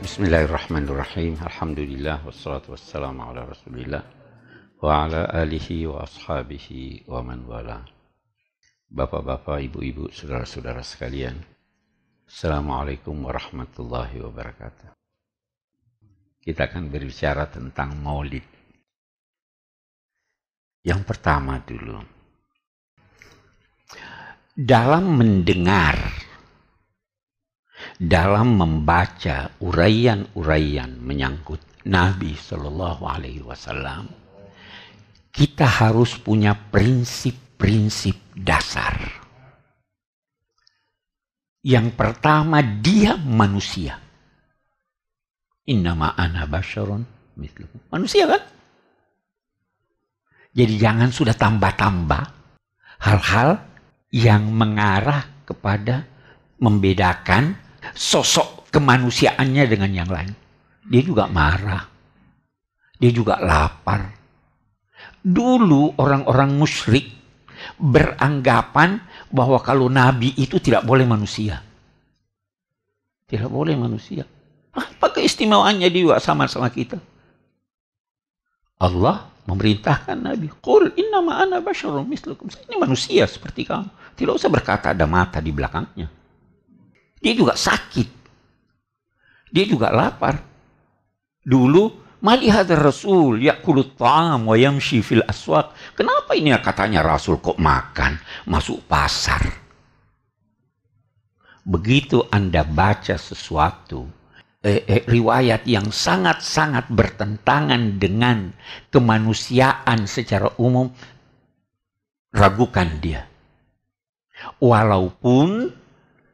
Bismillahirrahmanirrahim. Alhamdulillah wassalatu wassalamu ala Rasulillah wa ala alihi wa ashabihi wa man wala. Bapak-bapak, ibu-ibu, saudara-saudara sekalian. Assalamualaikum warahmatullahi wabarakatuh. Kita akan berbicara tentang maulid. Yang pertama dulu. Dalam mendengar dalam membaca uraian-uraian menyangkut Nabi Shallallahu Alaihi Wasallam, kita harus punya prinsip-prinsip dasar. Yang pertama dia manusia. Innama ana basyarun Manusia kan? Jadi jangan sudah tambah-tambah hal-hal yang mengarah kepada membedakan sosok kemanusiaannya dengan yang lain. Dia juga marah. Dia juga lapar. Dulu orang-orang musyrik beranggapan bahwa kalau nabi itu tidak boleh manusia. Tidak boleh manusia. Apa keistimewaannya dia sama-sama kita? Allah memerintahkan Nabi, Qul innama ana basyarum mislukum. Ini manusia seperti kamu. Tidak usah berkata ada mata di belakangnya. Dia juga sakit. Dia juga lapar. Dulu melihat Rasul yakulut ta'am wa yamshi fil aswaq. Kenapa ini katanya Rasul kok makan, masuk pasar? Begitu Anda baca sesuatu, eh, eh, riwayat yang sangat-sangat bertentangan dengan kemanusiaan secara umum, ragukan dia. Walaupun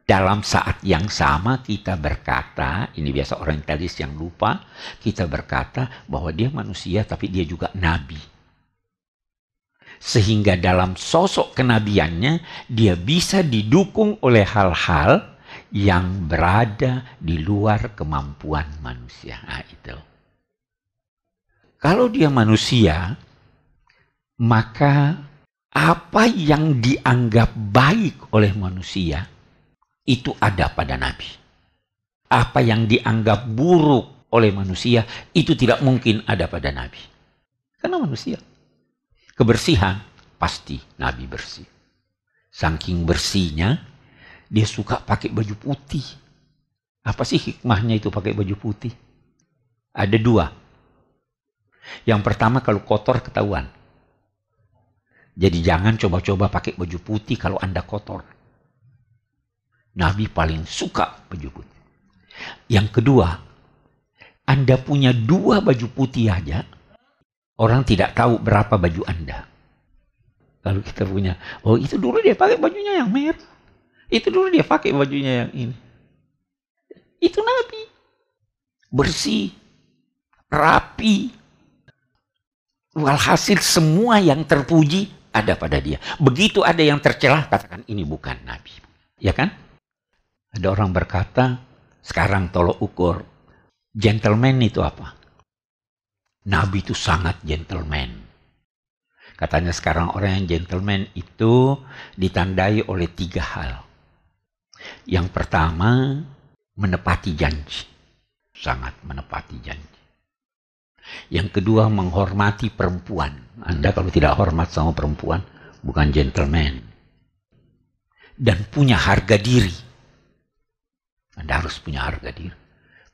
dalam saat yang sama kita berkata, ini biasa orientalis yang lupa, kita berkata bahwa dia manusia tapi dia juga nabi. Sehingga dalam sosok kenabiannya dia bisa didukung oleh hal-hal yang berada di luar kemampuan manusia. Nah, itu. Kalau dia manusia, maka apa yang dianggap baik oleh manusia, itu ada pada Nabi. Apa yang dianggap buruk oleh manusia itu tidak mungkin ada pada Nabi. Karena manusia. Kebersihan pasti Nabi bersih. Saking bersihnya dia suka pakai baju putih. Apa sih hikmahnya itu pakai baju putih? Ada dua. Yang pertama kalau kotor ketahuan. Jadi jangan coba-coba pakai baju putih kalau Anda kotor. Nabi paling suka baju putih. Yang kedua, Anda punya dua baju putih aja, orang tidak tahu berapa baju Anda. Kalau kita punya, oh itu dulu dia pakai bajunya yang merah. Itu dulu dia pakai bajunya yang ini. Itu Nabi. Bersih, rapi. Walhasil semua yang terpuji ada pada dia. Begitu ada yang tercelah, katakan ini bukan Nabi. Ya kan? Ada orang berkata, sekarang tolok ukur, gentleman itu apa? Nabi itu sangat gentleman. Katanya sekarang orang yang gentleman itu ditandai oleh tiga hal. Yang pertama, menepati janji. Sangat menepati janji. Yang kedua, menghormati perempuan. Anda kalau tidak hormat sama perempuan, bukan gentleman. Dan punya harga diri. Anda harus punya harga diri.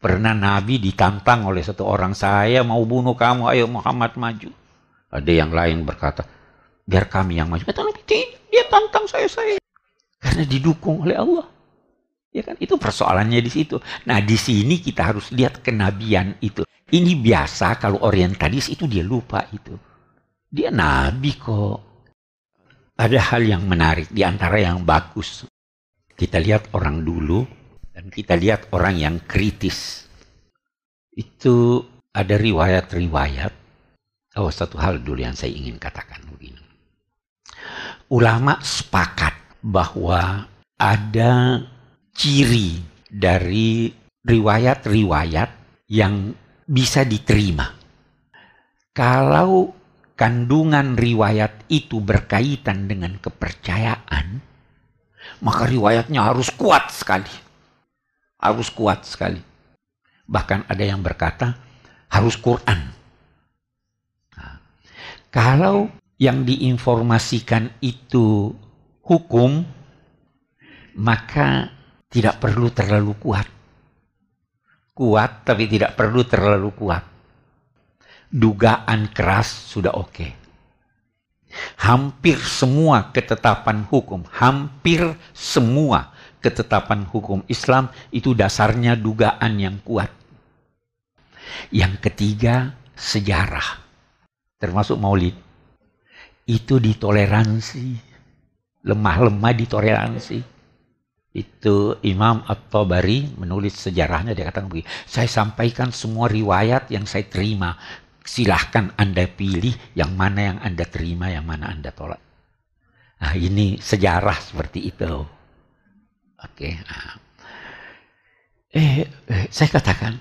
Pernah Nabi ditantang oleh satu orang, saya mau bunuh kamu, ayo Muhammad maju. Ada yang lain berkata, biar kami yang maju. Kata Nabi, dia tantang saya, saya. Karena didukung oleh Allah. Ya kan, itu persoalannya di situ. Nah, di sini kita harus lihat kenabian itu. Ini biasa kalau orientalis itu dia lupa itu. Dia nabi kok. Ada hal yang menarik di antara yang bagus. Kita lihat orang dulu dan kita lihat orang yang kritis. Itu ada riwayat-riwayat. Oh, satu hal dulu yang saya ingin katakan begini. Ulama sepakat bahwa ada ciri dari riwayat-riwayat yang bisa diterima. Kalau kandungan riwayat itu berkaitan dengan kepercayaan, maka riwayatnya harus kuat sekali harus kuat sekali. Bahkan ada yang berkata harus Quran. Nah, kalau yang diinformasikan itu hukum, maka tidak perlu terlalu kuat. Kuat tapi tidak perlu terlalu kuat. Dugaan keras sudah oke. Okay. Hampir semua ketetapan hukum, hampir semua ketetapan hukum Islam itu dasarnya dugaan yang kuat. Yang ketiga, sejarah. Termasuk maulid. Itu ditoleransi. Lemah-lemah ditoleransi. Itu Imam At-Tabari menulis sejarahnya dia katakan begini, saya sampaikan semua riwayat yang saya terima silahkan Anda pilih yang mana yang Anda terima, yang mana Anda tolak. Nah, ini sejarah seperti itu. Oke. Nah. Eh, eh, saya katakan,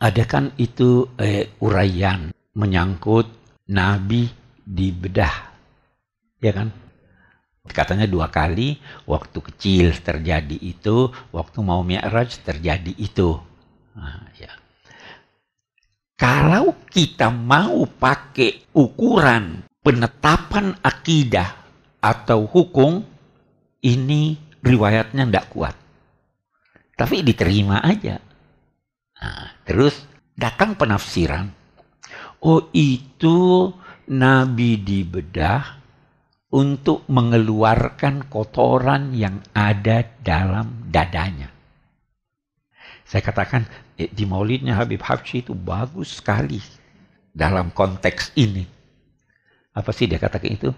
ada kan itu eh, uraian menyangkut Nabi di bedah, ya kan? Katanya dua kali, waktu kecil terjadi itu, waktu mau mi'raj terjadi itu. Nah, ya. Kalau kita mau pakai ukuran penetapan akidah atau hukum, ini riwayatnya tidak kuat. Tapi diterima aja. Nah, terus datang penafsiran. Oh itu Nabi dibedah untuk mengeluarkan kotoran yang ada dalam dadanya. Saya katakan eh, di maulidnya Habib Habsyi itu bagus sekali dalam konteks ini. Apa sih dia katakan itu?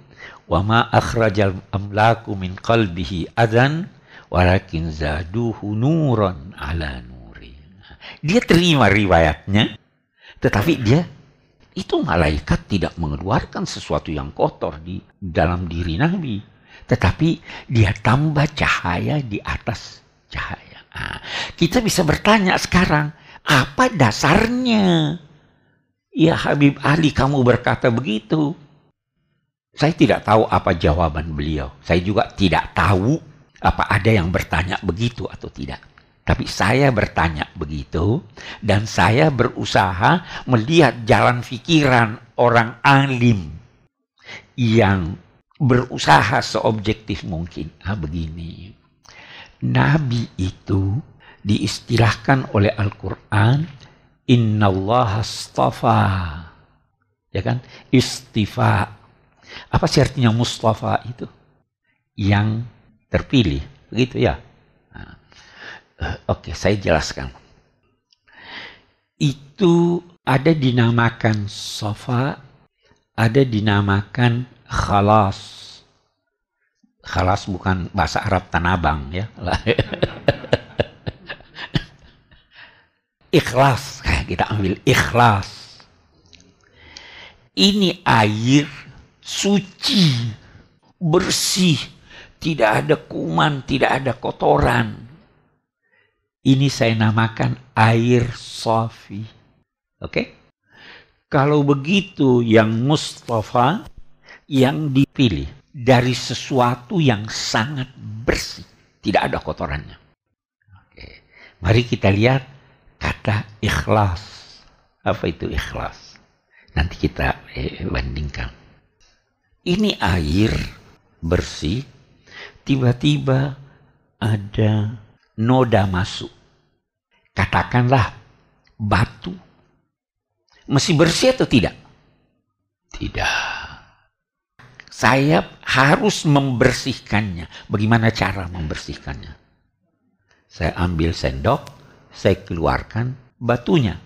Wa ma akhrajal amlaku min qalbihi adan walakin zaduhu nuran ala nuri. Dia terima riwayatnya, tetapi dia itu malaikat tidak mengeluarkan sesuatu yang kotor di dalam diri Nabi. Tetapi dia tambah cahaya di atas cahaya. Nah, kita bisa bertanya sekarang, apa dasarnya? Ya Habib Ali kamu berkata begitu. Saya tidak tahu apa jawaban beliau. Saya juga tidak tahu apa ada yang bertanya begitu atau tidak. Tapi saya bertanya begitu dan saya berusaha melihat jalan pikiran orang alim yang berusaha seobjektif mungkin. Ah begini nabi itu diistilahkan oleh Al-Quran Innallaha astafa ya kan istifa apa sih artinya Mustafa itu yang terpilih begitu ya nah, oke okay, saya jelaskan itu ada dinamakan sofa ada dinamakan khalas Khalas bukan bahasa Arab tanabang ya. ikhlas kita ambil ikhlas. Ini air suci, bersih, tidak ada kuman, tidak ada kotoran. Ini saya namakan air sofi. Oke? Kalau begitu yang Mustafa yang dipilih dari sesuatu yang sangat bersih. Tidak ada kotorannya. Oke. Mari kita lihat kata ikhlas. Apa itu ikhlas? Nanti kita eh, bandingkan. Ini air bersih, tiba-tiba ada noda masuk. Katakanlah batu. Masih bersih atau tidak? Tidak saya harus membersihkannya. Bagaimana cara membersihkannya? Saya ambil sendok, saya keluarkan batunya.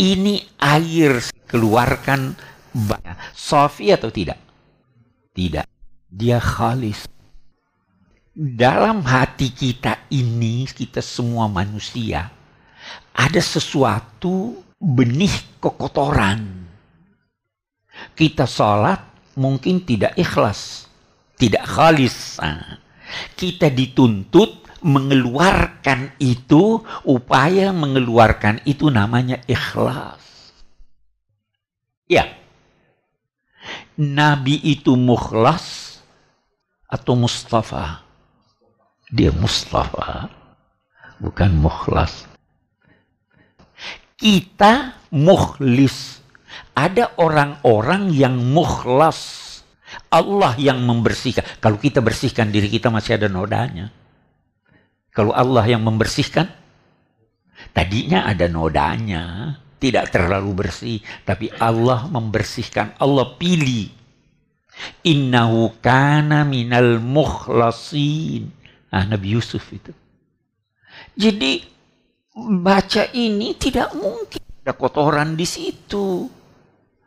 Ini air keluarkan Sofi atau tidak? Tidak. Dia khalis. Dalam hati kita ini, kita semua manusia, ada sesuatu benih kekotoran. Kita sholat, mungkin tidak ikhlas, tidak khalis. Nah, kita dituntut mengeluarkan itu, upaya mengeluarkan itu namanya ikhlas. Ya. Nabi itu mukhlas atau Mustafa? Dia Mustafa, bukan mukhlas. Kita mukhlis. Ada orang-orang yang mukhlas. Allah yang membersihkan. Kalau kita bersihkan diri kita masih ada nodanya. Kalau Allah yang membersihkan, tadinya ada nodanya, tidak terlalu bersih, tapi Allah membersihkan, Allah pilih. Innahu kana minal mukhlasin. Nah, Nabi Yusuf itu. Jadi baca ini tidak mungkin ada kotoran di situ.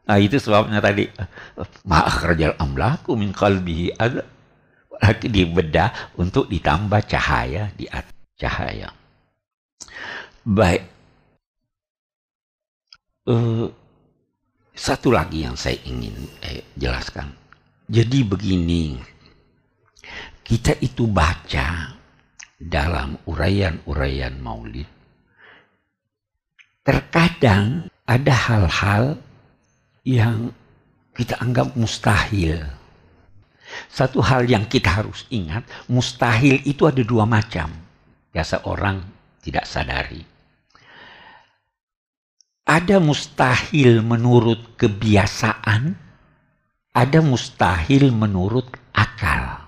Nah itu sebabnya tadi ma'akhrajal amlaku min qalbihi ada lagi dibedah untuk ditambah cahaya di atas cahaya. Baik. Uh, satu lagi yang saya ingin eh, jelaskan. Jadi begini, kita itu baca dalam uraian-uraian maulid, terkadang ada hal-hal yang kita anggap mustahil. Satu hal yang kita harus ingat, mustahil itu ada dua macam. Biasa orang tidak sadari. Ada mustahil menurut kebiasaan, ada mustahil menurut akal.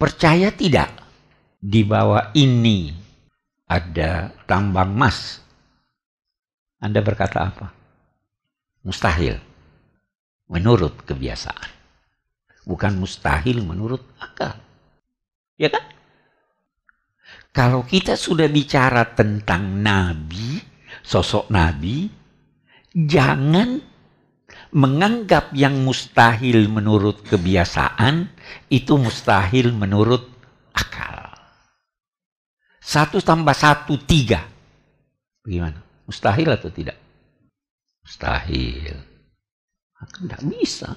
Percaya tidak? di bawah ini ada tambang emas, Anda berkata apa? Mustahil. Menurut kebiasaan. Bukan mustahil menurut akal. Ya kan? Kalau kita sudah bicara tentang nabi, sosok nabi, jangan menganggap yang mustahil menurut kebiasaan itu mustahil menurut akal. Satu tambah satu, tiga. Bagaimana? Mustahil atau tidak? Mustahil. Tidak bisa.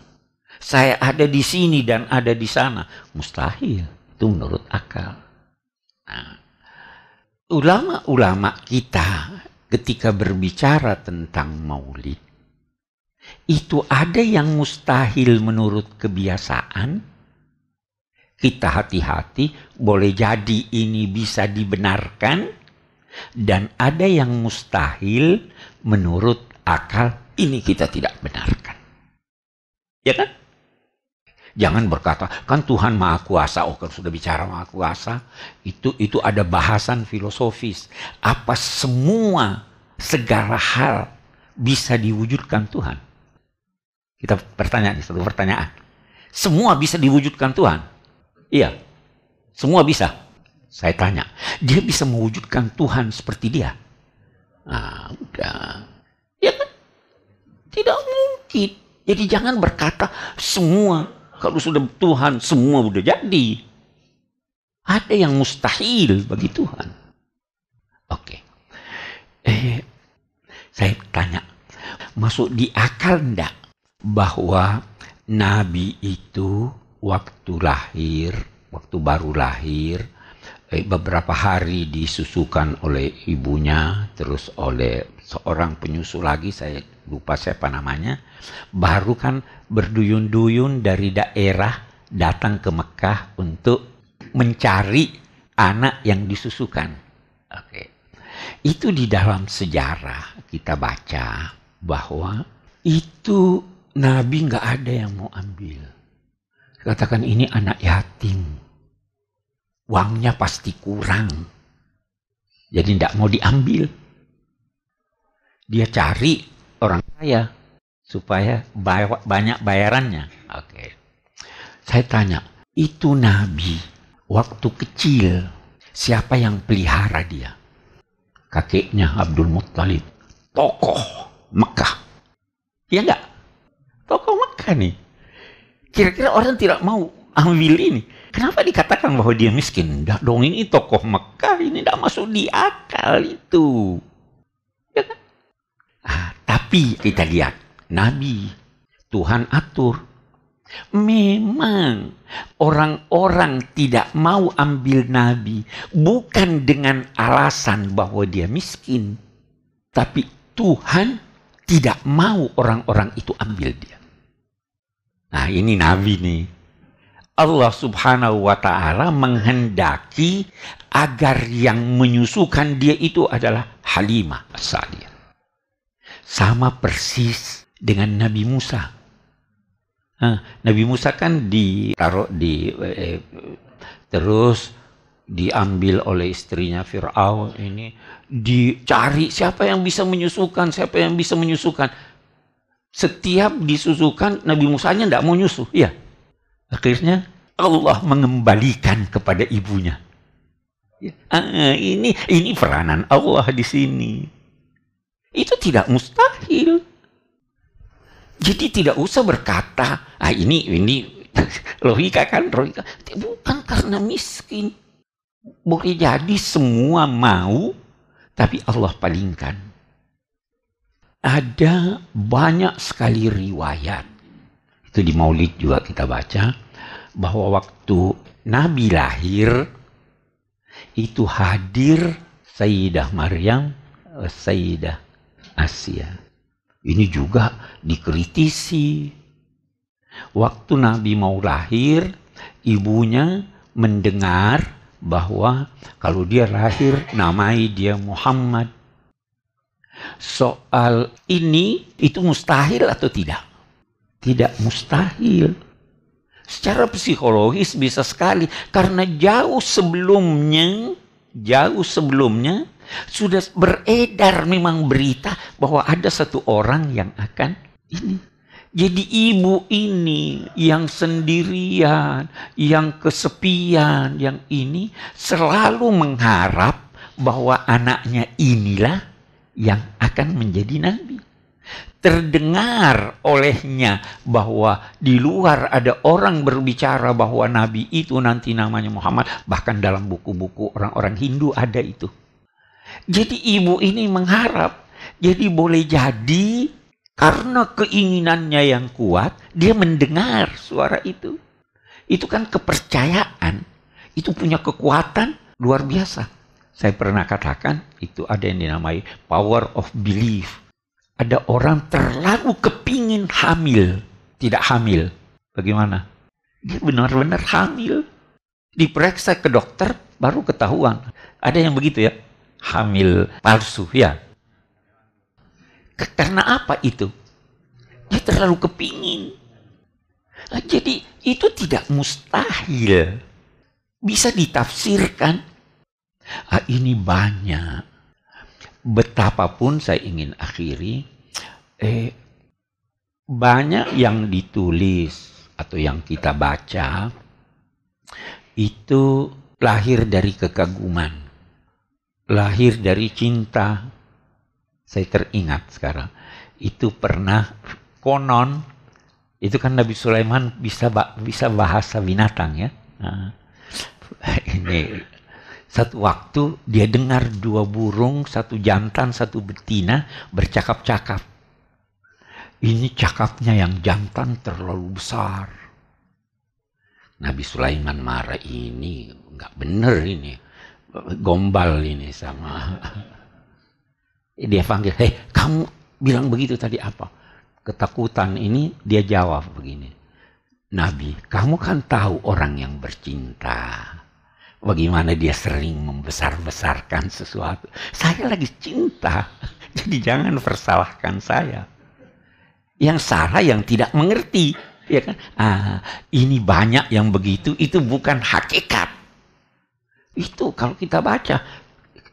Saya ada di sini dan ada di sana. Mustahil. Itu menurut akal. Nah, ulama-ulama kita ketika berbicara tentang maulid, itu ada yang mustahil menurut kebiasaan, kita hati-hati, boleh jadi ini bisa dibenarkan, dan ada yang mustahil menurut akal, ini kita tidak benarkan. Ya kan? Jangan berkata, kan Tuhan Maha Kuasa. Oh, kalau sudah bicara Maha Kuasa, itu itu ada bahasan filosofis. Apa semua segala hal bisa diwujudkan Tuhan? Kita bertanya satu pertanyaan. Semua bisa diwujudkan Tuhan? Iya. Semua bisa. Saya tanya, dia bisa mewujudkan Tuhan seperti dia? Nah, udah. Ya kan? Tidak mungkin. Jadi jangan berkata semua kalau sudah Tuhan semua sudah jadi. Ada yang mustahil bagi Tuhan. Oke. Eh, saya tanya, masuk di akal ndak bahwa Nabi itu waktu lahir, waktu baru lahir, beberapa hari disusukan oleh ibunya, terus oleh seorang penyusu lagi, saya lupa siapa namanya, baru kan berduyun-duyun dari daerah datang ke Mekah untuk mencari anak yang disusukan. Oke. Itu di dalam sejarah kita baca bahwa itu Nabi nggak ada yang mau ambil. Katakan ini anak yatim. Uangnya pasti kurang. Jadi tidak mau diambil. Dia cari orang kaya supaya banyak bayarannya. Oke. Saya tanya, itu Nabi waktu kecil siapa yang pelihara dia? Kakeknya Abdul Muttalib. Tokoh Mekah. Iya enggak? Tokoh Mekah nih. Kira-kira orang tidak mau ambil ini. Kenapa dikatakan bahwa dia miskin? Dah dong ini tokoh Mekah, ini tidak masuk di akal itu. Ya kan? Ah, tapi kita lihat, Nabi, Tuhan atur. Memang orang-orang tidak mau ambil Nabi bukan dengan alasan bahwa dia miskin. Tapi Tuhan tidak mau orang-orang itu ambil dia. Nah ini Nabi nih. Allah Subhanahu wa taala menghendaki agar yang menyusukan dia itu adalah Halimah As-Sa'diyah. Sama persis dengan Nabi Musa. Nah, Nabi Musa kan ditaruh di eh, terus diambil oleh istrinya Fir'aun ini dicari siapa yang bisa menyusukan siapa yang bisa menyusukan setiap disusukan Nabi Musa nya tidak mau nyusuh ya akhirnya Allah mengembalikan kepada ibunya. Ya. ah, ini ini peranan Allah di sini. Itu tidak mustahil. Jadi tidak usah berkata ah ini ini logika kan logika. Bukan karena miskin. Boleh jadi semua mau tapi Allah palingkan. Ada banyak sekali riwayat itu di Maulid juga kita baca bahwa waktu Nabi lahir itu hadir Sayyidah Maryam Sayyidah Asia. Ini juga dikritisi. Waktu Nabi mau lahir ibunya mendengar bahwa kalau dia lahir namai dia Muhammad. Soal ini itu mustahil atau tidak? Tidak mustahil. Secara psikologis bisa sekali karena jauh sebelumnya, jauh sebelumnya sudah beredar memang berita bahwa ada satu orang yang akan ini. Jadi ibu ini yang sendirian, yang kesepian, yang ini selalu mengharap bahwa anaknya inilah yang akan menjadi nabi. Terdengar olehnya bahwa di luar ada orang berbicara bahwa nabi itu nanti namanya Muhammad. Bahkan dalam buku-buku orang-orang Hindu ada itu. Jadi ibu ini mengharap. Jadi boleh jadi karena keinginannya yang kuat, dia mendengar suara itu. Itu kan kepercayaan. Itu punya kekuatan luar biasa. Saya pernah katakan itu ada yang dinamai power of belief. Ada orang terlalu kepingin hamil, tidak hamil. Bagaimana? Dia benar-benar hamil. Diperiksa ke dokter, baru ketahuan. Ada yang begitu ya, hamil palsu ya. Karena apa itu? Dia terlalu kepingin. Nah, jadi itu tidak mustahil. Bisa ditafsirkan Ah, ini banyak. Betapapun saya ingin akhiri, eh, banyak yang ditulis atau yang kita baca itu lahir dari kekaguman, lahir dari cinta. Saya teringat sekarang itu pernah konon itu kan Nabi Sulaiman bisa bisa bahasa binatang ya. Nah, ini satu waktu dia dengar dua burung, satu jantan, satu betina bercakap-cakap. Ini cakapnya yang jantan terlalu besar. Nabi Sulaiman marah ini nggak bener ini gombal ini sama dia panggil hei kamu bilang begitu tadi apa ketakutan ini dia jawab begini Nabi kamu kan tahu orang yang bercinta Bagaimana dia sering membesar-besarkan sesuatu. Saya lagi cinta, jadi jangan persalahkan saya. Yang salah yang tidak mengerti, ya kan? Ah, ini banyak yang begitu, itu bukan hakikat. Itu kalau kita baca,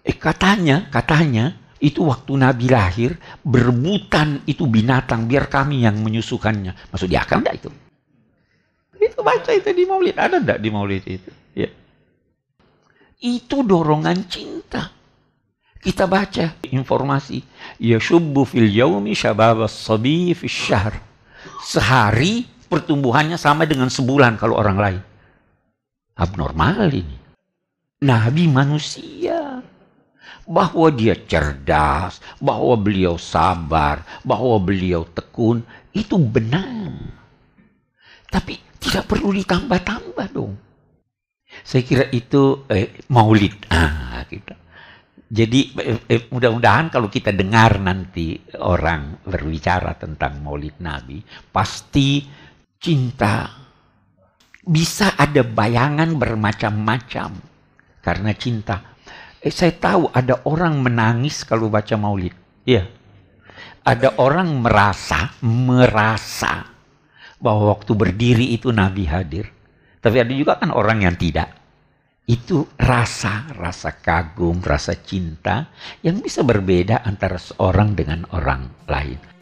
eh, katanya, katanya itu waktu Nabi lahir berebutan itu binatang biar kami yang menyusukannya. Maksud akan enggak itu? Itu baca itu di Maulid ada enggak di Maulid itu? Ya. Itu dorongan cinta. Kita baca informasi. Yashubbu fil yaumi syabab sabi fil syahr. Sehari pertumbuhannya sama dengan sebulan kalau orang lain. Abnormal ini. Nabi manusia. Bahwa dia cerdas, bahwa beliau sabar, bahwa beliau tekun, itu benar. Tapi tidak perlu ditambah-tambah dong. Saya kira itu eh, maulid. Ah, gitu. Jadi eh, eh, mudah-mudahan kalau kita dengar nanti orang berbicara tentang maulid Nabi, pasti cinta bisa ada bayangan bermacam-macam karena cinta. Eh, saya tahu ada orang menangis kalau baca maulid. Iya. Ada orang merasa, merasa bahwa waktu berdiri itu Nabi hadir. Tapi ada juga kan orang yang tidak. Itu rasa, rasa kagum, rasa cinta yang bisa berbeda antara seorang dengan orang lain.